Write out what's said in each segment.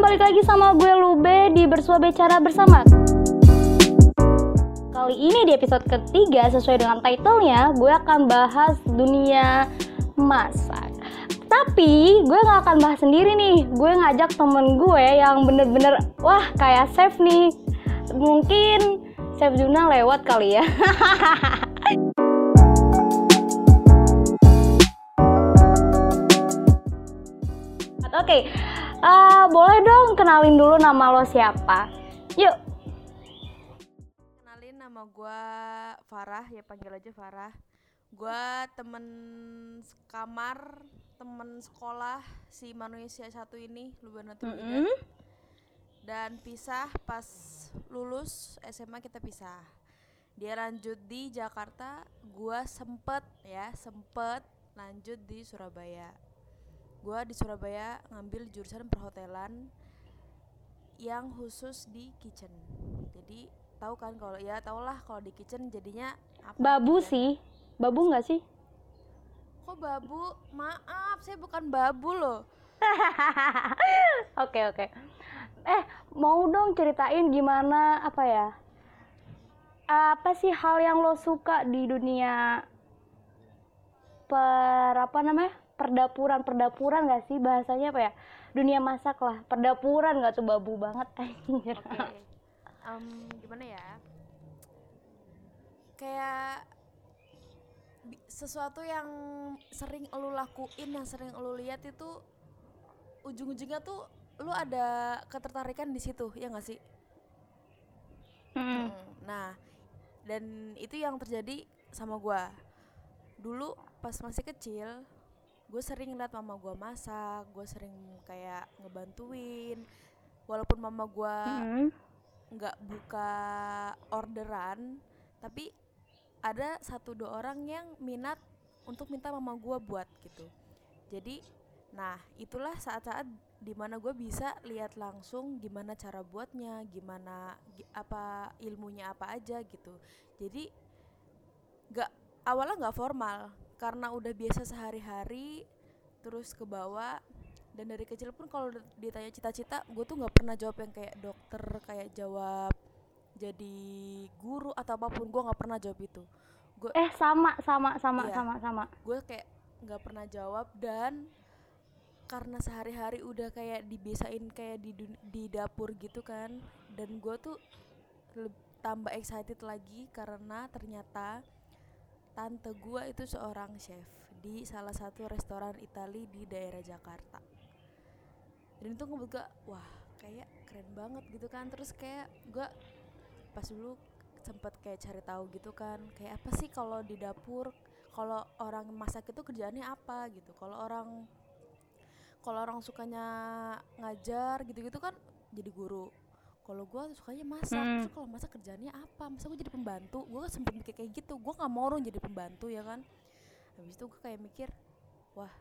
balik lagi sama gue Lube di Bersua Bicara Bersama. Kali ini di episode ketiga sesuai dengan titlenya Gue akan bahas dunia masak. Tapi gue gak akan bahas sendiri nih. Gue ngajak temen gue yang bener-bener Wah kayak chef nih. Mungkin Chef Juna lewat kali ya. Oke, uh, boleh dong kenalin dulu nama lo siapa? Yuk. Kenalin nama gue Farah, ya panggil aja Farah. Gue temen kamar, temen sekolah si manusia satu ini, Lubana mm -hmm. Dan pisah pas lulus SMA kita pisah. Dia lanjut di Jakarta, gue sempet ya sempet lanjut di Surabaya gue di Surabaya ngambil jurusan perhotelan yang khusus di kitchen. Jadi tahu kan kalau ya tau lah kalau di kitchen jadinya apa babu gitu sih. Babu nggak sih? Kok babu? Maaf saya bukan babu loh. Oke oke. Eh mau dong ceritain gimana apa ya apa sih hal yang lo suka di dunia per apa namanya perdapuran perdapuran gak sih? Bahasanya apa ya? Dunia masak lah perdapuran gak tuh? Babu banget anjir. Okay. um, gimana ya? Kayak sesuatu yang sering lo lakuin yang sering lo lihat itu ujung-ujungnya tuh lo ada ketertarikan di situ ya gak sih? Hmm. nah dan itu yang terjadi sama gue dulu pas masih kecil gue sering liat mama gue masak gue sering kayak ngebantuin. Walaupun mama gue nggak mm -hmm. buka orderan tapi ada satu dua orang yang minat untuk minta mama gue buat gitu. Jadi nah itulah saat-saat di mana gue bisa lihat langsung gimana cara buatnya gimana apa ilmunya apa aja gitu. Jadi nggak awalnya nggak formal karena udah biasa sehari-hari terus ke bawah dan dari kecil pun kalau ditanya cita-cita gue tuh nggak pernah jawab yang kayak dokter kayak jawab jadi guru atau apa pun gue nggak pernah jawab itu. Gue eh sama sama sama iya, sama sama. Gue kayak nggak pernah jawab dan karena sehari-hari udah kayak dibiasain kayak di di dapur gitu kan dan gue tuh tambah excited lagi karena ternyata tante gua itu seorang chef di salah satu restoran Itali di daerah Jakarta. Dan itu ngebuat gua wah kayak keren banget gitu kan. Terus kayak gua pas dulu sempet kayak cari tahu gitu kan kayak apa sih kalau di dapur kalau orang masak itu kerjaannya apa? Gitu. Kalau orang kalau orang sukanya ngajar gitu-gitu kan jadi guru kalau gue sukanya masak hmm. terus kalau masak kerjanya apa? Masa gue jadi pembantu? Gue kan sempet mikir kayak gitu gue nggak mau orang jadi pembantu ya kan? Habis itu gue kayak mikir wah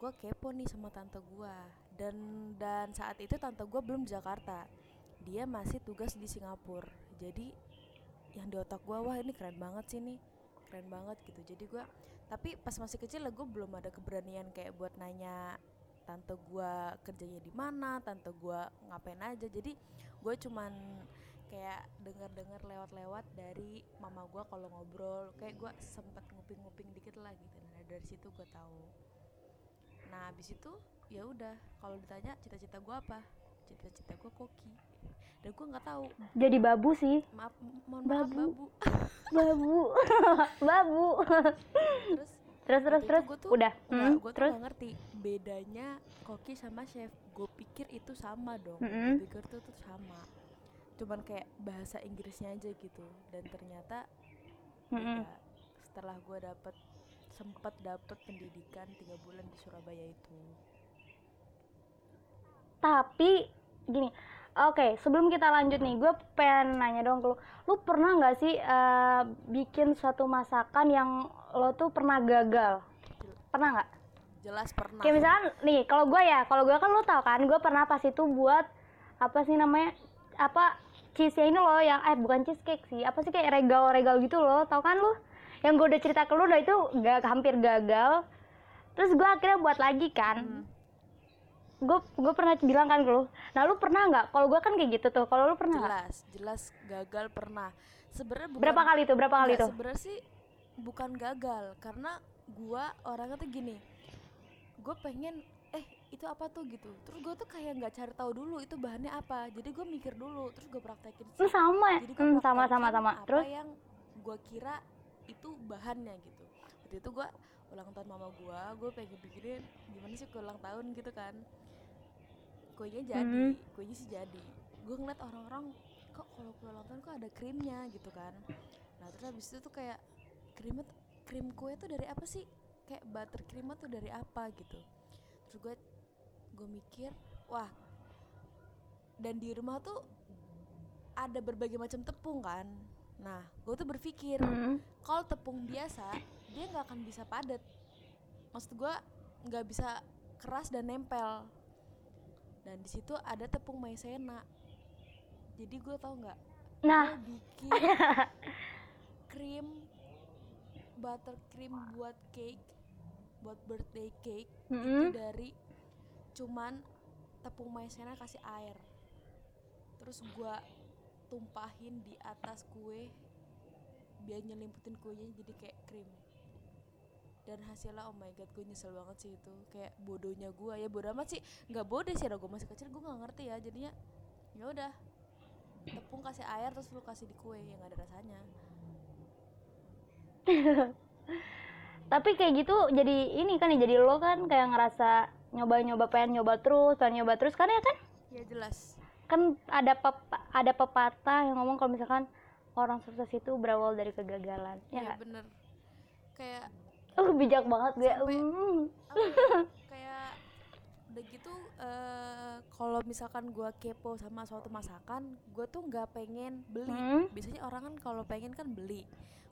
gue kepo nih sama tante gue dan dan saat itu tante gue belum di Jakarta. Dia masih tugas di Singapura. Jadi yang di otak gue wah ini keren banget sih nih keren banget gitu. Jadi gue tapi pas masih kecil gue belum ada keberanian kayak buat nanya tante gue kerjanya di mana tante gue ngapain aja. Jadi gue cuman kayak dengar-dengar lewat-lewat dari mama gue kalau ngobrol. Kayak gue sempet nguping-nguping dikit lah gitu. Nah dari situ gue tahu. Nah abis itu ya udah kalau ditanya cita-cita gue apa? Cita-cita gue koki. Dan gue nggak tahu. Jadi babu sih. Maaf mohon maaf babu. Babu. Babu. Terus terus terus terus? gue tuh udah. hmm, gue tuh gak ngerti bedanya koki sama chef. Gue pikir itu sama dong. -hmm. gue pikir tuh tuh sama. Cuman kayak bahasa Inggrisnya aja gitu. Dan ternyata -hmm. ya, setelah gue dapet sempat dapet pendidikan tiga bulan di Surabaya itu. Tapi gini. Oke okay, sebelum kita lanjut nih gue pengen nanya dong ke lu. Lu pernah nggak sih uh, bikin suatu masakan yang lo tuh pernah gagal? Pernah nggak? Jelas pernah. Kayak misalkan nih kalau gue ya kalau gue kan lo tau kan gue pernah pas itu buat apa sih namanya apa cheese ini loh yang eh bukan cheesecake sih apa sih kayak regal-regal gitu loh tau kan lo? Yang gue udah cerita ke lo udah itu gak hampir gagal. Terus gue akhirnya buat lagi kan. Hmm. gue gue pernah bilang kan ke lu nah lu pernah nggak? Kalau gue kan kayak gitu tuh kalau lu pernah jelas jelas gagal pernah. Sebenarnya berapa kali tuh berapa kali tuh? sebenarnya sih bukan gagal karena gua orangnya tuh gini gue pengen eh itu apa tuh? gitu. Terus gue tuh kayak nggak cari tahu dulu itu bahannya apa. Jadi gue mikir dulu terus gue praktekin lu sama jadi gue hmm, sama sama sama. apa terus? yang gue kira itu bahannya gitu. Waktu itu gue ulang tahun mama gue gue pengen bikinin gimana sih ulang tahun gitu kan. Kuenya jadi Mhm. kuenya sih jadi. Gue ngeliat orang-orang kok kalau kue ulang tahun kok ada krimnya? gitu kan. Nah terus habis itu tuh kayak tuh- krim kue tuh dari apa sih? Kayak buttercreamnya tuh dari apa gitu. Terus gue gue mikir wah dan di rumah tuh ada berbagai macam tepung kan. Nah gue tuh berpikir Hmm. kalau tepung biasa dia nggak akan bisa padat. Maksud gue nggak bisa keras dan nempel. Dan di situ ada tepung maizena. Jadi gue tau nggak? Nah. Gue bikin krim buttercream buat cake buat birthday cake itu mm-mm. dari cuman tepung maizena kasih air. Terus gua tumpahin di atas kue biar nyelimputin kuenya jadi kayak krim. Dan hasilnya oh my god gue nyesel banget sih itu. Kayak bodohnya gua. Ya bodoh amat sih. Nggak bodoh sih gue masih kecil gue nggak ngerti ya. Jadinya ya udah tepung kasih air terus lu kasih di kue yang ada rasanya tapi kayak gitu jadi ini kan ya jadi lo kan kayak ngerasa nyoba-nyoba pengen nyoba terus pengen nyoba terus karena ya kan? Ya jelas. Kan ada pep- ada pepatah yang ngomong kalau misalkan orang sukses itu berawal dari kegagalan ya ya nggak? bener. Kayak uh bijak banget gue. Ya, kayak udah gitu eh kalau misalkan gua kepo sama suatu masakan gue tuh nggak pengen beli. Hmm. biasanya orang kan kalau pengen kan beli.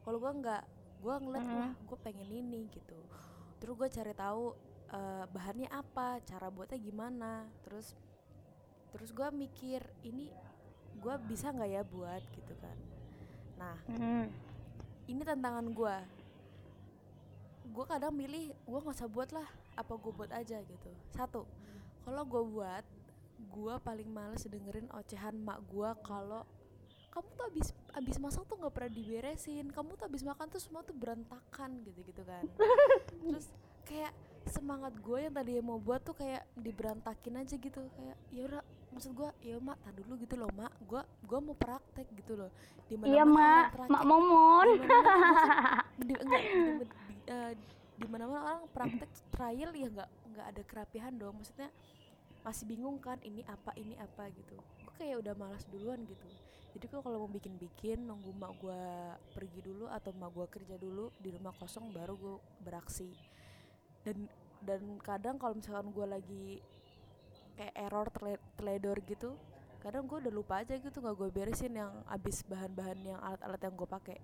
Kalau gua nggak gua ngeliat Hmm. wah gue pengen ini gitu. Terus gue cari tahu eh, bahannya apa cara buatnya gimana. Terus terus gua mikir ini gua bisa nggak ya buat? Gitu kan. Nah Hmm. ini tantangan gua. Gue kadang milih gue nggak usah buat lah apa gue buat aja gitu. Satu kalau gue buat gue paling males dengerin ocehan mak gue kalau kamu tuh abis abis masak tuh nggak pernah diberesin. Kamu tuh abis makan tuh semua tuh berantakan gitu gitu kan. Terus kayak semangat gue yang tadi mau buat tuh kayak diberantakin aja gitu. Kayak ya udah maksud gue ya mak tak dulu gitu loh mak. Gue gue mau praktek gitu loh. Di iya mana-mana mak. mak momon. Di enggak di, eh, di mana-mana orang praktek trial ya nggak nggak ada kerapihan dong. Maksudnya masih bingung kan ini apa ini apa gitu. Gue kayak udah malas duluan gitu jadi kalau mau bikin-bikin nunggu mak gue pergi dulu atau mak gue kerja dulu di rumah kosong baru gue beraksi. Dan dan kadang kalau misalkan gue lagi kayak error tele- teledor gitu kadang gue udah lupa aja gitu nggak gue beresin yang abis bahan-bahan yang alat-alat yang gue pakai.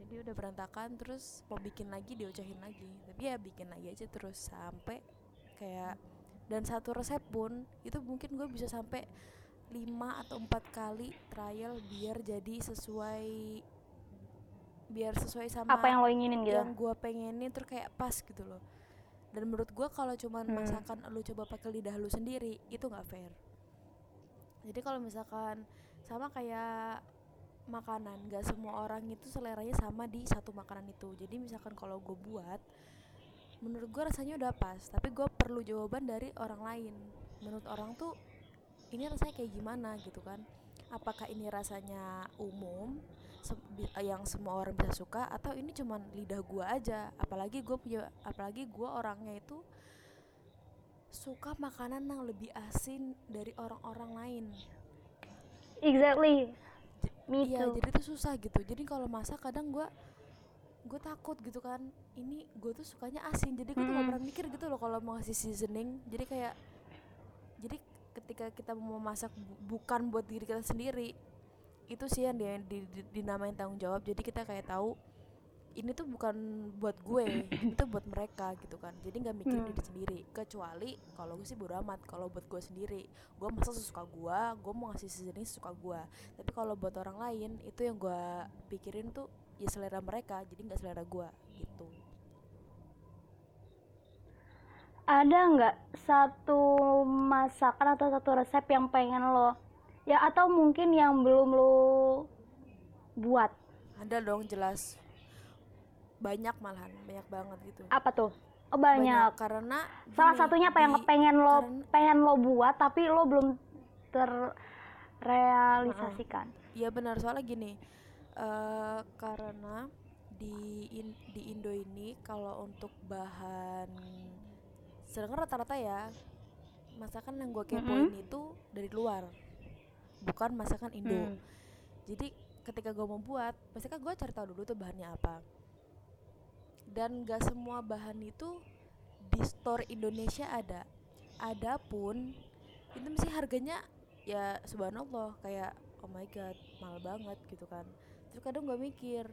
Jadi udah berantakan terus mau bikin lagi diocehin lagi. Tapi ya bikin lagi aja terus sampai kayak dan satu resep pun itu mungkin gue bisa sampai lima atau empat kali trial biar jadi sesuai biar sesuai sama apa yang lo inginin gitu? yang gue pengenin terus kayak pas gitu loh. Dan menurut gue kalau cuman Hmm. masakan lu coba pakai lidah lu sendiri itu nggak fair. Jadi kalau misalkan sama kayak makanan nggak semua orang itu seleranya sama di satu makanan itu. Jadi misalkan kalau gue buat menurut gue rasanya udah pas tapi gue perlu jawaban dari orang lain. Menurut orang tuh ini rasanya kayak gimana gitu kan apakah ini rasanya umum se- yang semua orang bisa suka atau ini cuman lidah gua aja apalagi gue punya apalagi gua orangnya itu suka makanan yang lebih asin dari orang-orang lain exactly me Iya, jadi tuh susah gitu. Jadi kalau masak kadang gua gue takut gitu kan. Ini gue tuh sukanya asin. Jadi gue tuh gak pernah mikir gitu loh kalau mau ngasih seasoning. Jadi kayak jadi ketika kita mau masak bu- bukan buat diri kita sendiri, itu sih yang di, di- dinamain tanggung jawab. Jadi kita kayak tahu ini tuh bukan buat gue, ini tuh buat mereka gitu kan. Jadi nggak mikirin Hmm. diri sendiri. Kecuali kalau gue sih bodo amat. Kalau buat gue sendiri, gue masak sesuka gue, gue mau ngasih seasoning sesuka gue tapi kalau buat orang lain itu yang gue pikirin tuh ya selera mereka jadi nggak selera gue gitu ada nggak satu masakan atau satu resep yang pengen lo ya atau mungkin yang belum lo buat? Ada dong jelas. Banyak malahan banyak banget gitu. Apa tuh? Oh banyak, karena salah gini, satunya apa yang di- pengen lo karena- pengen lo buat tapi lo belum terrealisasikan. Iya benar. Soalnya gini eh karena di in- di Indo ini kalau untuk bahan sedangkan rata-rata ya masakan yang gue kepoin itu dari luar bukan masakan Indo. Hmm. jadi ketika gue mau buat pasti kan gue cari tahu dulu tuh bahannya apa. Dan gak semua bahan itu di store Indonesia ada. Ada pun itu mesti harganya ya subhanallah kayak oh my god mahal banget gitu kan. Terus kadang gue mikir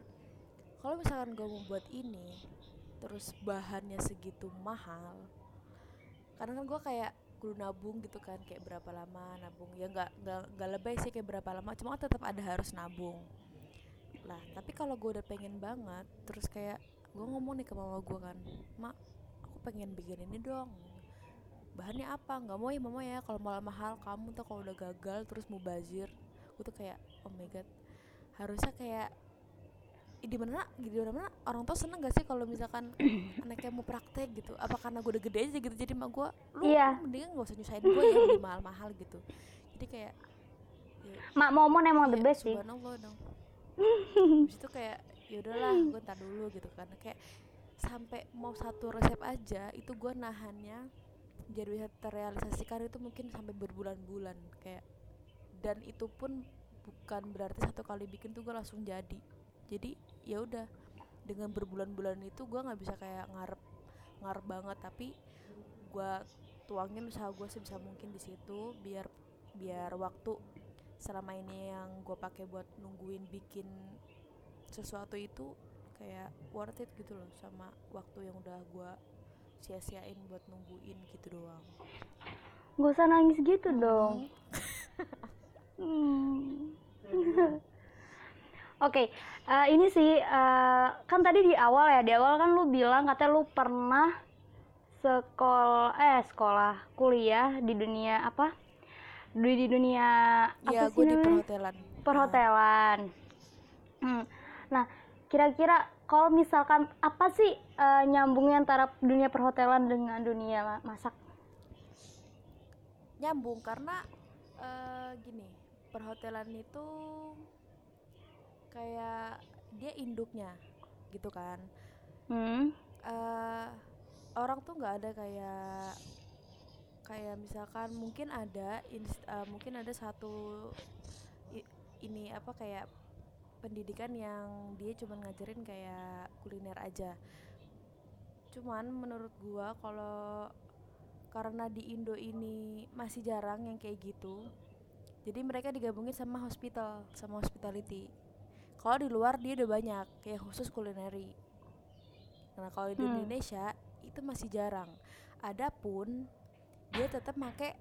kalau misalkan gue mau buat ini terus bahannya segitu mahal karena kan gue kayak kudu nabung gitu kan kayak berapa lama nabung. Ya nggak nggak lebay sih kayak berapa lama cuma tetap ada harus nabung. Lah tapi kalau gue udah pengen banget terus kayak gue ngomong nih ke mama gue kan mak aku pengen bikin ini dong. Bahannya apa? Nggak mau ya mama ya. Kalau malah mahal kamu tuh kalau udah gagal terus mau bazir gue tuh kayak oh my god. Harusnya kayak di mana di mana orang tua seneng gak sih kalau misalkan anaknya mau praktek gitu? Apa karena gue udah gede aja gitu jadi mak gue lu, lu mendingan gak usah nyusahin gue ya beli mahal-mahal gitu. Jadi kayak ya, mak momon emang the Iya, best sih. subhanallah dong. Habis itu kayak ya udahlah gue ntar dulu gitu kan. Kayak sampai mau satu resep aja itu gue nahannya jadi bisa terrealisasikan itu mungkin sampai berbulan-bulan kayak dan itu pun bukan berarti satu kali bikin tuh gue langsung jadi. Jadi ya udah dengan berbulan-bulan itu gue nggak bisa kayak ngarep ngarep banget tapi gue tuangin usaha gue sebisa mungkin di situ biar biar waktu selama ini yang gue pakai buat nungguin bikin sesuatu itu kayak worth it gitu loh sama waktu yang udah gue sia-siain buat nungguin gitu doang. Gak usah nangis gitu dong. Hmm. Oke, eh, ini sih eh, kan tadi di awal ya, di awal kan lu bilang katanya lu pernah sekolah eh sekolah kuliah di dunia apa? Di, di dunia apa ya sih gue di perhotelan perhotelan. Hmm. Nah, kira-kira kalau misalkan apa sih eh, nyambungnya antara dunia perhotelan dengan dunia ma- masak? nyambung karena eh, gini perhotelan itu kayak dia induknya gitu kan. Hmm. eh orang tuh nggak ada kayak kayak misalkan mungkin ada ins- eh, mungkin ada satu i- ini apa kayak pendidikan yang dia cuma ngajarin kayak kuliner aja. Cuman menurut gua kalau karena di Indo ini masih jarang yang kayak gitu jadi mereka digabungin sama hospital sama hospitality kalau di luar dia udah banyak kayak khusus kulineri Nah, kalau di Hmm. Indonesia itu masih jarang. Adapun dia tetap pakai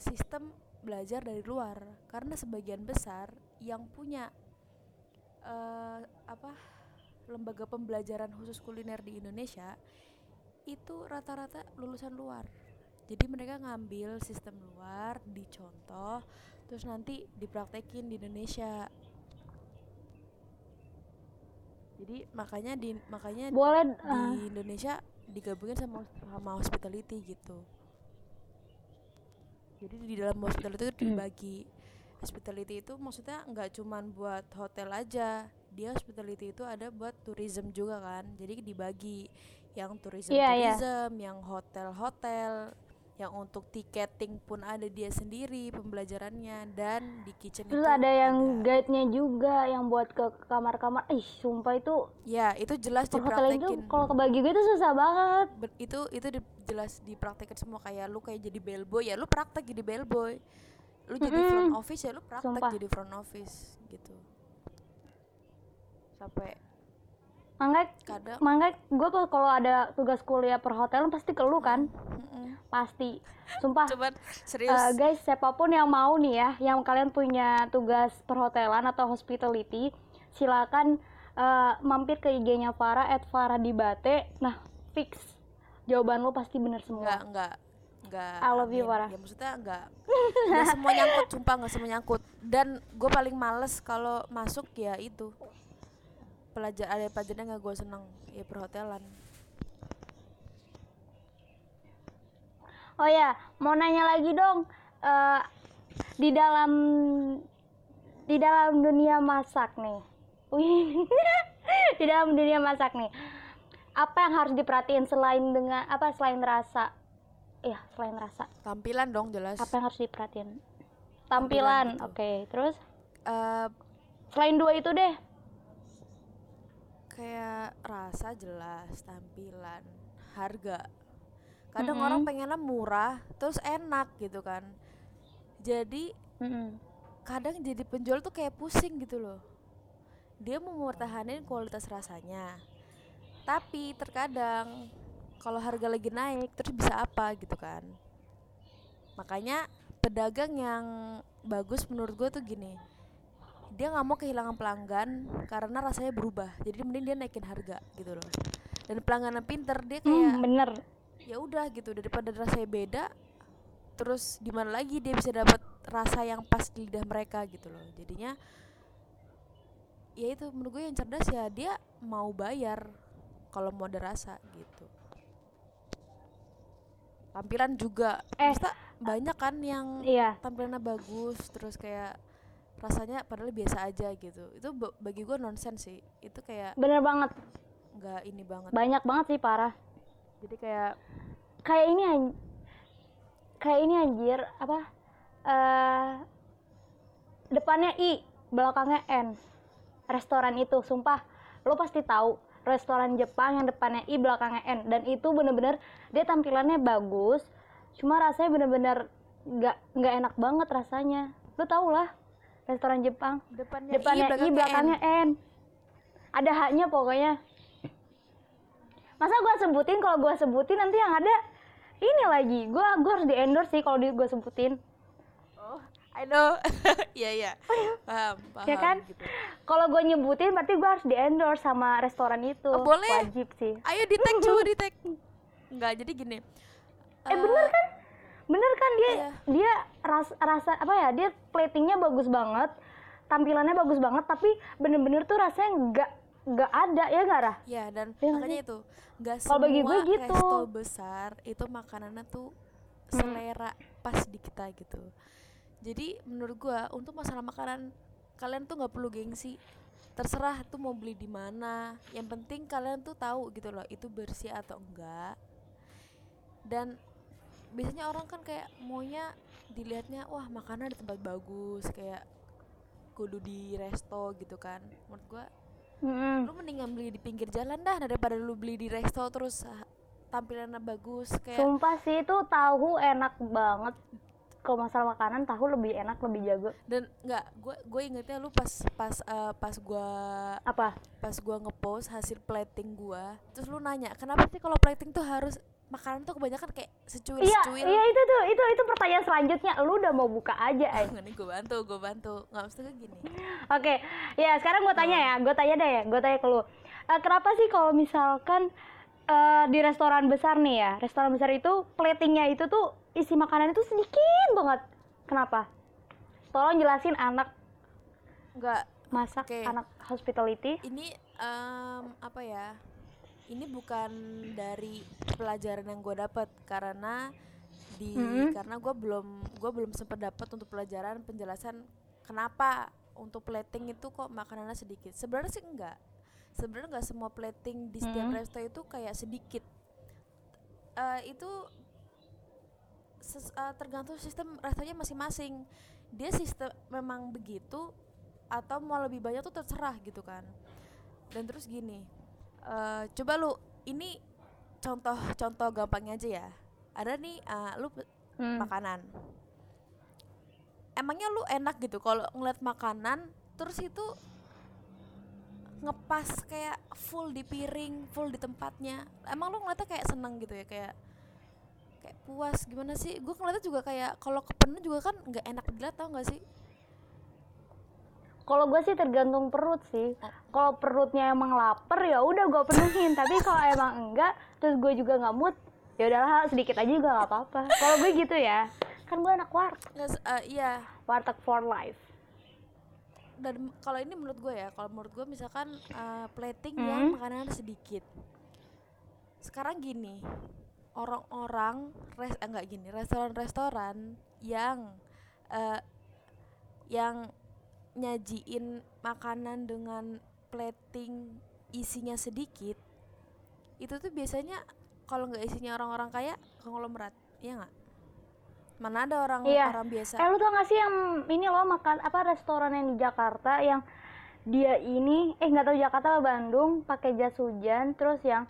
sistem belajar dari luar karena sebagian besar yang punya eh, apa lembaga pembelajaran khusus kuliner di Indonesia itu rata-rata lulusan luar. Jadi mereka ngambil sistem luar, dicontoh, terus nanti dipraktekin di Indonesia. Jadi makanya di makanya Boleh di eh, Indonesia digabungin sama sama hospitality gitu. Jadi di dalam hospitality itu dibagi. Hospitality itu maksudnya nggak cuman buat hotel aja. Dia hospitality itu ada buat tourism juga kan. Jadi dibagi yang tourism iya. tourism, yang hotel-hotel, yang untuk tiketing pun ada dia sendiri pembelajarannya dan di kitchen terus itu ada yang guide-nya juga yang buat ke kamar-kamar. Ih, sumpah itu ya itu jelas perhotelan itu dipraktekin. kalau kebagi gitu susah banget. Ber- itu itu di- jelas dipraktekin semua kayak lu kayak jadi bellboy ya lu praktek jadi bellboy lu jadi Mm-mm. front office ya lu praktek Sumpah. jadi front office gitu sampai Makanya kadang makanya gue kalau ada tugas kuliah perhotelan pasti ke lu kan? Mm-mm. pasti. Sumpah. Cuman serius. Eh, guys siapa pun yang mau nih ya yang kalian punya tugas perhotelan atau hospitality silakan eh, mampir ke IG-nya Farah at Farah Dibate. Nah fix. Jawaban lo pasti bener semua. Nggak nggak nggak I love you. Farah. ya maksudnya nggak nggak semua nyangkut sumpah nggak semua nyangkut. Dan gue paling males kalau masuk ya itu pelajar ada pelajaran nggak gue seneng ya perhotelan Oh ya, mau nanya lagi dong. eh, di dalam di dalam dunia masak nih. Wih. di dalam dunia masak nih. Apa yang harus diperhatiin selain dengan apa selain rasa? Iya, selain rasa. tampilan dong jelas Apa yang harus diperhatiin? Tampilan Tampilan. Oke, terus Eh, selain dua itu deh. Kayak rasa jelas tampilan harga. Kadang Mm-mm. orang pengennya murah terus enak gitu kan. Jadi Mm-mm. kadang jadi penjual tuh kayak pusing gitu loh. Dia mau mempertahankan kualitas rasanya. Tapi terkadang kalau harga lagi naik terus bisa apa gitu kan. Makanya pedagang yang bagus menurut gue tuh gini dia nggak mau kehilangan pelanggan karena rasanya berubah jadi mending dia naikin harga gitu loh dan pelanggan yang pinter dia kayak Hmm, bener. ya udah gitu daripada rasanya beda terus di mana lagi dia bisa dapat rasa yang pas di lidah mereka gitu loh jadinya ya itu menurut gue yang cerdas ya dia mau bayar kalau mau ada rasa gitu tampilan juga Eh. Maksudnya banyak kan yang Iya. tampilannya bagus terus kayak rasanya padahal biasa aja gitu. Itu ba- bagi gue nonsens sih. Itu kayak Bener banget. nggak ini banget. Banyak banget sih parah. jadi kayak kayak ini kayak ini anjir apa eh depannya I belakangnya N. Restoran itu sumpah. Lo pasti tahu restoran Jepang yang depannya I belakangnya N. Dan itu bener-bener dia tampilannya bagus cuma rasanya bener-bener nggak nggak enak banget rasanya. Lo tau lah restoran Jepang depannya, depannya I, belakangnya N. Ada haknya pokoknya. Masa gua sebutin kalau gua sebutin nanti yang ada ini lagi. Gua gua harus di endorse sih kalau gua sebutin. Oh, I know. Iya, iya. Paham, paham Ya kan? gitu. Kalau gua nyebutin berarti gua harus di endorse sama restoran itu. Oh, boleh. Wajib sih. Ayo di tag coba di tag. Enggak, jadi gini. Eh bener kan? Bener kan dia Iya. dia ras- rasa apa ya? Dia platingnya bagus banget, tampilannya bagus banget, tapi bener-bener tuh rasanya nggak nggak ada ya nggak Rah? Ya, dan nggak makanya itu Kalau semua bagi gue gitu. resto besar itu makanannya tuh selera pas di kita gitu. Jadi menurut gua untuk masalah makanan kalian tuh nggak perlu gengsi. Terserah tuh mau beli di mana. Yang penting kalian tuh tahu gitu loh itu bersih atau enggak. Dan biasanya orang kan kayak maunya dilihatnya wah makanan di tempat bagus kayak kudu di resto gitu kan menurut gua Mm-mm. lu mendingan beli di pinggir jalan dah daripada lu beli di resto terus ah, tampilannya bagus kayak Sumpah sih itu tahu enak banget. Kalau masalah makanan tahu lebih enak lebih jago. dan nggak gue gue ingetnya lu pas pas eh, pas gua Apa? pas gua ngepost hasil plating gua terus lu nanya kenapa sih kalau plating tuh harus makanan tuh kebanyakan kayak secuil Iya, secuil iya itu tuh itu itu pertanyaan selanjutnya. Lu udah mau buka aja, Ay. nih gue bantu gue bantu nggak maksudnya gini Oke, ya sekarang gue tanya ya, gue tanya deh ya, gue tanya ke lu. Eh, kenapa sih kalau misalkan eh, di restoran besar nih ya, restoran besar itu platingnya itu tuh isi makanan itu sedikit banget. Kenapa? Tolong jelasin anak nggak masak, Oke. anak hospitality. ini em, apa ya ini bukan dari pelajaran yang gue dapat karena di Mhm. karena gue belum gue belum sempat dapat untuk pelajaran penjelasan kenapa untuk plating itu kok makanannya sedikit. Sebenarnya sih enggak. Sebenarnya nggak semua plating di setiap Mhm. resto itu kayak sedikit. Eh, itu ses- eh, tergantung sistem restonya masing-masing. Dia sistem memang begitu atau mau lebih banyak tuh terserah gitu kan. Dan terus gini eh, coba lu ini contoh contoh gampangnya aja ya. Ada nih eh, lu Hmm. makanan. Emangnya lu enak gitu kalau ngeliat makanan terus itu ngepas kayak full di piring full di tempatnya. Emang lu ngeliatnya kayak seneng gitu ya kayak kayak puas. Gimana sih? Gue ngeliatnya juga kayak kalau kepenuh juga kan nggak enak dilihat tau gak sih Kalau gue sih tergantung perut sih. Kalau perutnya emang lapar ya udah gue penuhin. Tapi kalau emang enggak, terus gue juga nggak mood, ya udahlah sedikit aja juga nggak apa-apa kalau gue gitu ya kan gue anak warteg eh, iya warteg for life dan kalau ini menurut gue ya kalau menurut gue misalkan eh, plating Hmm. yang makanan sedikit sekarang gini orang-orang res eh, enggak gini restoran-restoran yang eh, yang nyajiin makanan dengan plating isinya sedikit itu tuh biasanya kalau nggak isinya orang-orang kaya konglomerat ya nggak mana ada orang Iya. orang biasa Eh lu tau gak sih yang ini loh makan apa restoran yang di Jakarta yang dia ini eh nggak tahu Jakarta apa Bandung pakai jas hujan terus yang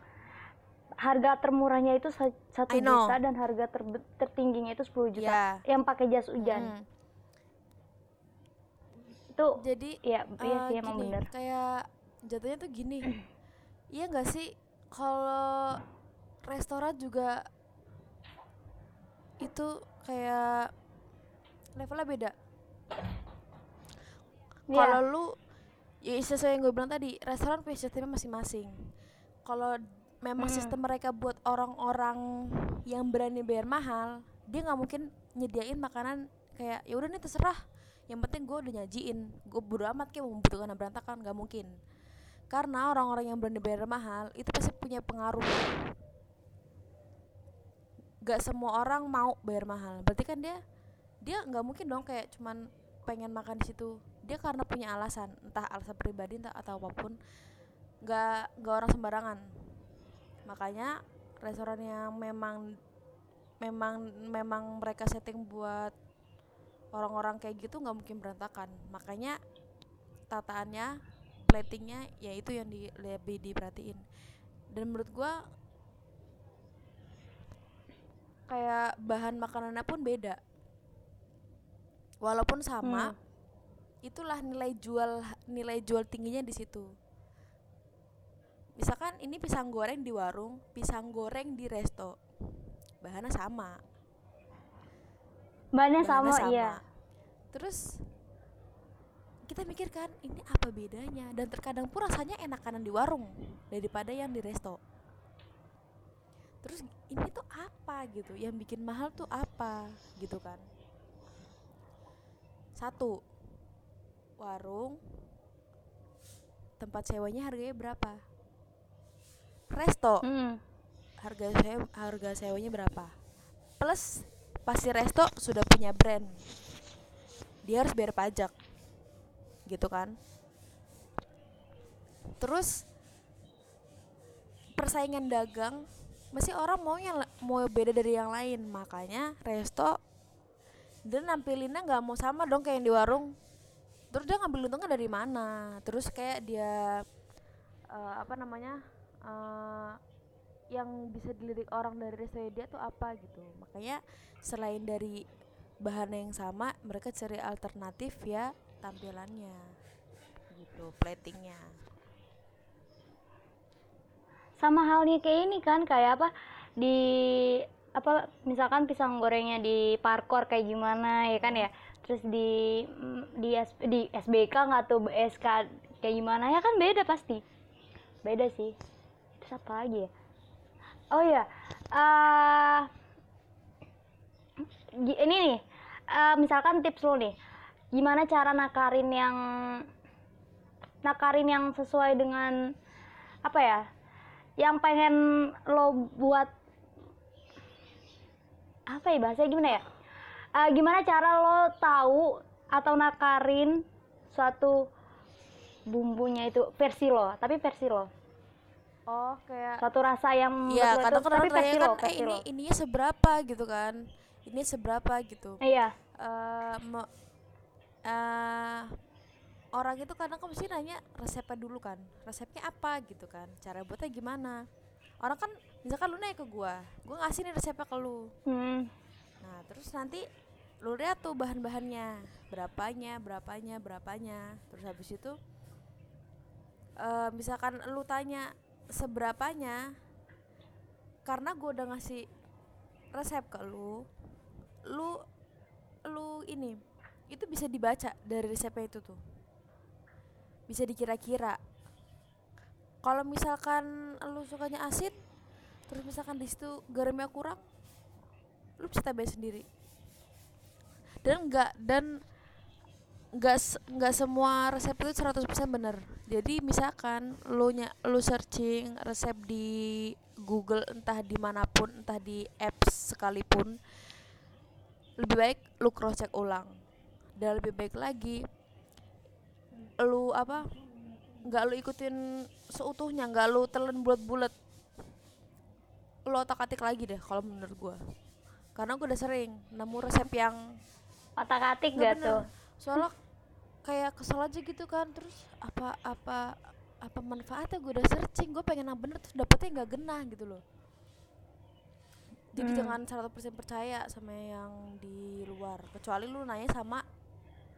harga termurahnya itu sa- satu juta dan harga ter- tertingginya itu 10 juta Ya. yang pakai jas hujan Hmm. Itu jadi ya iya eh, sih emang gini, bener. kayak jatuhnya tuh gini. Iya nggak sih? Kalau restoran juga itu kayak levelnya beda. Iya. kalau lu ya sesuai yang gue bilang tadi restoran punya sistemnya masing-masing. Kalau memang Mm. sistem mereka buat orang-orang yang berani bayar mahal dia nggak mungkin nyediain makanan kayak ya udah nih terserah yang penting gue udah nyajiin. Gue bodo amat kayak membutuhkan berantakan nggak mungkin. Karena orang-orang yang berani bayar mahal itu pasti punya pengaruh. Gak semua orang mau bayar mahal. Berarti kan dia dia nggak mungkin dong kayak cuman pengen makan di situ. Dia karena punya alasan entah alasan pribadi entah atau apa pun nggak nggak orang sembarangan. Makanya restoran yang memang memang memang mereka setting buat orang-orang kayak gitu nggak mungkin berantakan. Makanya tataannya platingnya ya itu yang di, lebih diperhatiin. Dan menurut gua kayak bahan makanannya pun beda. Walaupun sama Hmm. itulah nilai jual nilai jual tingginya di situ. Misalkan ini pisang goreng di warung pisang goreng di resto bahannya sama bahannya bahannya sama, iya. Terus kita mikir kan ini apa bedanya? Dan terkadang pun rasanya enakanan di warung daripada yang di resto. Terus ini tuh apa gitu? Yang bikin mahal tuh apa gitu kan? Satu warung tempat sewanya harganya berapa? Resto. Hmm. harga sewa, harga sewanya berapa? Plus pasti resto sudah punya brand. Dia harus bayar pajak. Gitu kan? Terus persaingan dagang masih orang mau yang mau beda dari yang lain. Makanya resto dia nampilinnya nggak mau sama dong kayak yang di warung. Terus dia ngambil untungnya dari mana? Terus kayak dia eh, apa namanya eh, yang bisa dilirik orang dari resto dia tuh apa gitu. Makanya selain dari bahan yang sama mereka cari alternatif ya tampilannya gitu platingnya. Sama halnya kayak ini kan kayak apa di apa misalkan pisang gorengnya di parkor kayak gimana ya kan ya? Terus di di, di SBK nggak tuh SK kayak gimana ya kan beda pasti. Beda sih. Terus apa lagi ya oh ya gi- ini nih eh, misalkan tips lo nih gimana cara nakarin yang nakarin yang sesuai dengan apa ya yang pengen lo buat apa ya bahasanya gimana ya? Eh, gimana cara lo tahu atau nakarin suatu bumbunya itu versi lo tapi versi lo oh kayak suatu rasa yang Iya, lo kadang itu, kadang lo kan eh ini ininya seberapa? gitu kan. Ini seberapa? gitu. Iya. Eh me- eh, orang itu kadang kan mesti nanya resepnya dulu kan. Resepnya apa? gitu kan. Cara buatnya gimana? Orang kan misalkan lu nanya ke gua gua ngasih nih resepnya ke lu. Hmm. nah terus nanti lu lihat tuh bahan-bahannya. Berapanya berapanya berapanya. Terus habis itu eh misalkan lu tanya seberapanya karena gua udah ngasih resep ke lu lu lu ini itu bisa dibaca dari resepnya itu tuh. Bisa dikira-kira. Kalau misalkan lu sukanya asin terus misalkan di situ garamnya kurang lu bisa tambahin sendiri. Dan enggak dan nggak nggak semua resep itu 100% bener. Jadi misalkan lu nya lu searching resep di Google entah di mana pun entah di apps sekalipun lebih baik lu cross check ulang. Dan lebih baik lagi lu apa nggak lu ikutin seutuhnya nggak lu telan bulat-bulat lu otak atik lagi deh kalau menurut gua. Karena gua udah sering nemu resep yang otak atik gak tuh soalnya kayak kesel aja gitu kan terus apa apa apa manfaatnya gue udah searching gue pengen yang bener terus dapetnya nggak genah gitu loh. Jadi Hmm. jangan 100% percaya sama yang di luar kecuali lu nanya sama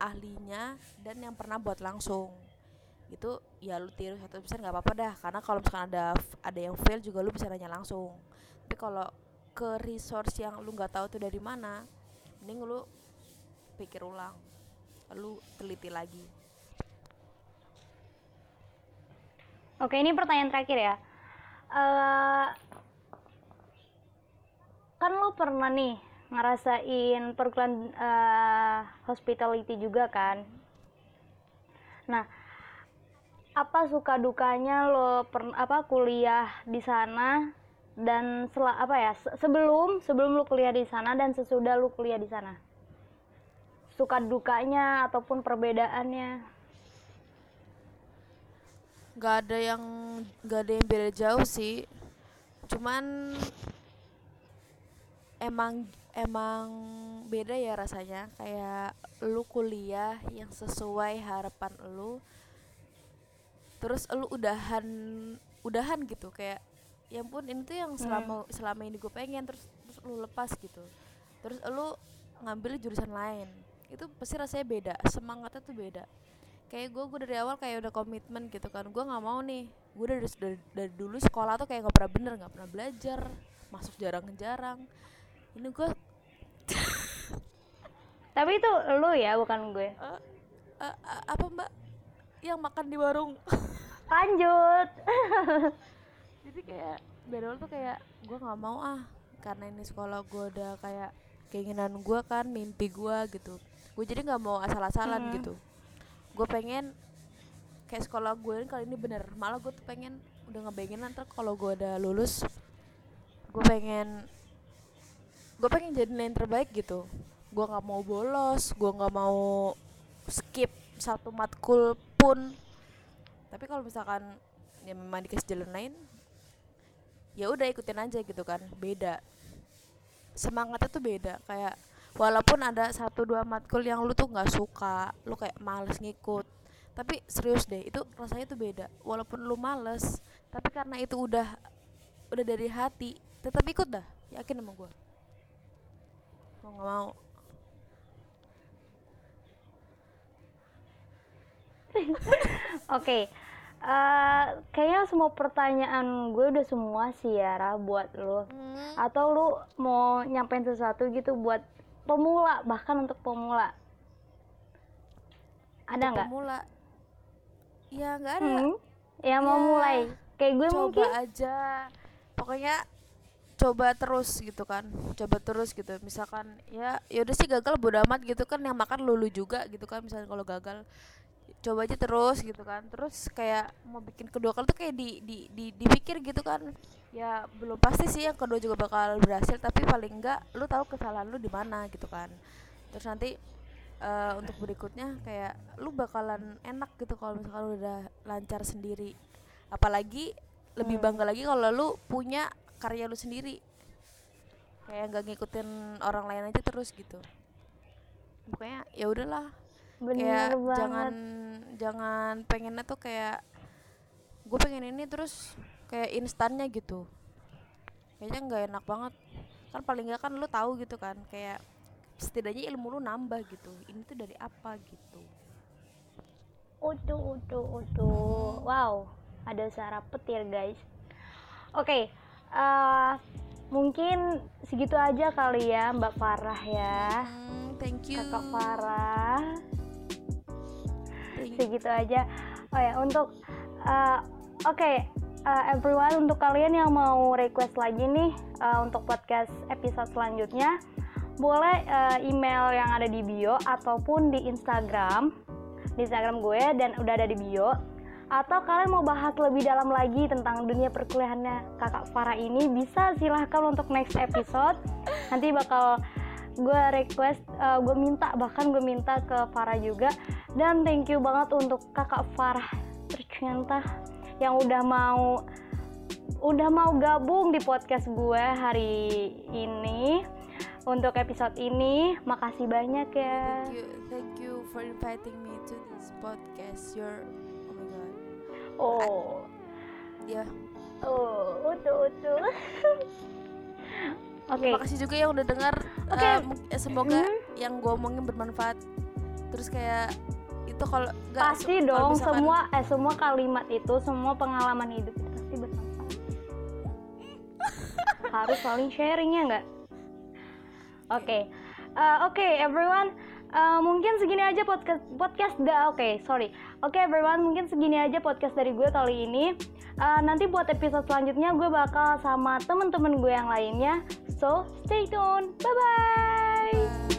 ahlinya dan yang pernah buat langsung. Itu ya lu tiru 100% nggak apa-apa dah karena kalau misalkan ada ada yang fail juga lu bisa nanya langsung. Tapi kalau ke resource yang lu nggak tahu tuh dari mana mending lu pikir ulang lu teliti lagi Oke, ini pertanyaan terakhir ya. Eh, kan lo pernah nih ngerasain perkuliahan eh, hospitality juga kan? Nah, apa suka dukanya lo per, apa kuliah di sana dan sela, apa ya se- sebelum sebelum lo kuliah di sana dan sesudah lo kuliah di sana? Suka dukanya ataupun perbedaannya? nggak ada yang nggak ada yang beda jauh sih. Cuman emang emang beda ya rasanya. Kayak lu kuliah yang sesuai harapan lu terus lu udahan udahan gitu. Kayak ya ampun ini tuh yang selama selama ini gue pengen terus terus lu lepas gitu. Terus lu ngambil jurusan lain itu pasti rasanya beda semangatnya tuh beda. Kayak gue gue dari awal kayak udah komitmen gitu kan gue nggak mau nih. Gue dari, dari dari dulu sekolah tuh kayak nggak pernah bener nggak pernah belajar masuk jarang-jarang. Ini gue Tapi itu lo ya, bukan gue. eh, eh, eh, apa mbak? Yang makan di warung. Lanjut. jadi kayak dari awal tuh kayak gue nggak mau ah. Karena ini sekolah gue udah kayak keinginan gue kan mimpi gue gitu gue jadi nggak mau asal-asalan Hmm. gitu. Gue pengen kayak sekolah gue ini kali ini bener. Malah gue tuh pengen udah ngebayangin nanti kalau gue udah lulus gue pengen gue pengen jadi yang terbaik gitu. Gue nggak mau bolos gue nggak mau skip satu matkul pun. Tapi kalau misalkan ya memang dikasih jalan lain ya udah ikutin aja gitu kan. Beda. Semangatnya tuh beda. Kayak walaupun ada satu dua matkul yang lu tuh nggak suka lu kayak males ngikut. Tapi serius deh itu rasanya tuh beda. Walaupun lu males tapi karena itu udah udah dari hati tetap ikut dah. Yakin sama gue mau nggak mau. Oke. eh, kayaknya semua pertanyaan gue udah semua sih ya Ra, buat lo. Atau lu mau nyampein sesuatu gitu buat pemula, bahkan untuk pemula. Ada nggak? pemula ya nggak ada Hmm? Yang mau Ya, mulai? Kayak gue coba mungkin. aja pokoknya coba terus gitu kan coba terus gitu misalkan ya ya udah sih gagal bodo amat gitu kan yang makan lulu juga gitu kan misalnya kalau gagal coba aja terus gitu kan. Terus kayak mau bikin kedua kali tuh kayak di, di, di dipikir gitu kan. Ya belum pasti sih yang kedua juga bakal berhasil tapi paling enggak lu tahu kesalahan lu di mana gitu kan. Terus nanti eh, untuk berikutnya kayak lu bakalan enak gitu kalau misalkan lu udah lancar sendiri. Apalagi lebih Hmm. bangga lagi kalau lu punya karya lu sendiri. Kayak nggak ngikutin orang lain aja terus gitu. Pokoknya ya udahlah Bener kayak banget. jangan jangan pengennya tuh kayak gue pengen ini terus kayak instannya gitu kayaknya nggak enak banget kan paling nggak kan lu tahu gitu kan kayak setidaknya ilmu lu nambah gitu ini tuh dari apa gitu Utuh, utuh, utuh. Wow, ada suara petir guys. Oke, eh, mungkin segitu aja kali ya Mbak Farah ya. Hmm, thank you Kakak Farah. Segitu aja. Oh ya untuk uh, oke uh, everyone untuk kalian yang mau request lagi nih uh, untuk podcast episode selanjutnya boleh uh, email yang ada di bio ataupun di Instagram di Instagram gue dan udah ada di bio. Atau kalian mau bahas lebih dalam lagi tentang dunia perkuliahannya kakak Farah ini bisa silahkan untuk next episode. Nanti bakal gue request uh, gue minta bahkan gue minta ke Farah juga dan thank you banget untuk kakak Farah tercinta yang udah mau udah mau gabung di podcast gue hari ini untuk episode ini makasih banyak ya thank you thank you for inviting me to this podcast your Oh. Ya. Oh, utuh utuh. Oke. Okay. Terima kasih juga yang udah dengar. Oke. Okay. Uh, semoga hmm. yang gue omongin bermanfaat. Terus kayak itu kalau pasti dong misalkan, semua eh semua kalimat itu semua pengalaman hidup itu pasti bermanfaat. Harus saling sharing ya nggak? Oke. Okay. Uh, Oke, okay, everyone. Uh, mungkin segini aja podcast podcast dah oke okay, sorry oke okay, everyone mungkin segini aja podcast dari gue kali ini uh, nanti buat episode selanjutnya gue bakal sama temen-temen gue yang lainnya. So stay tune. Bye bye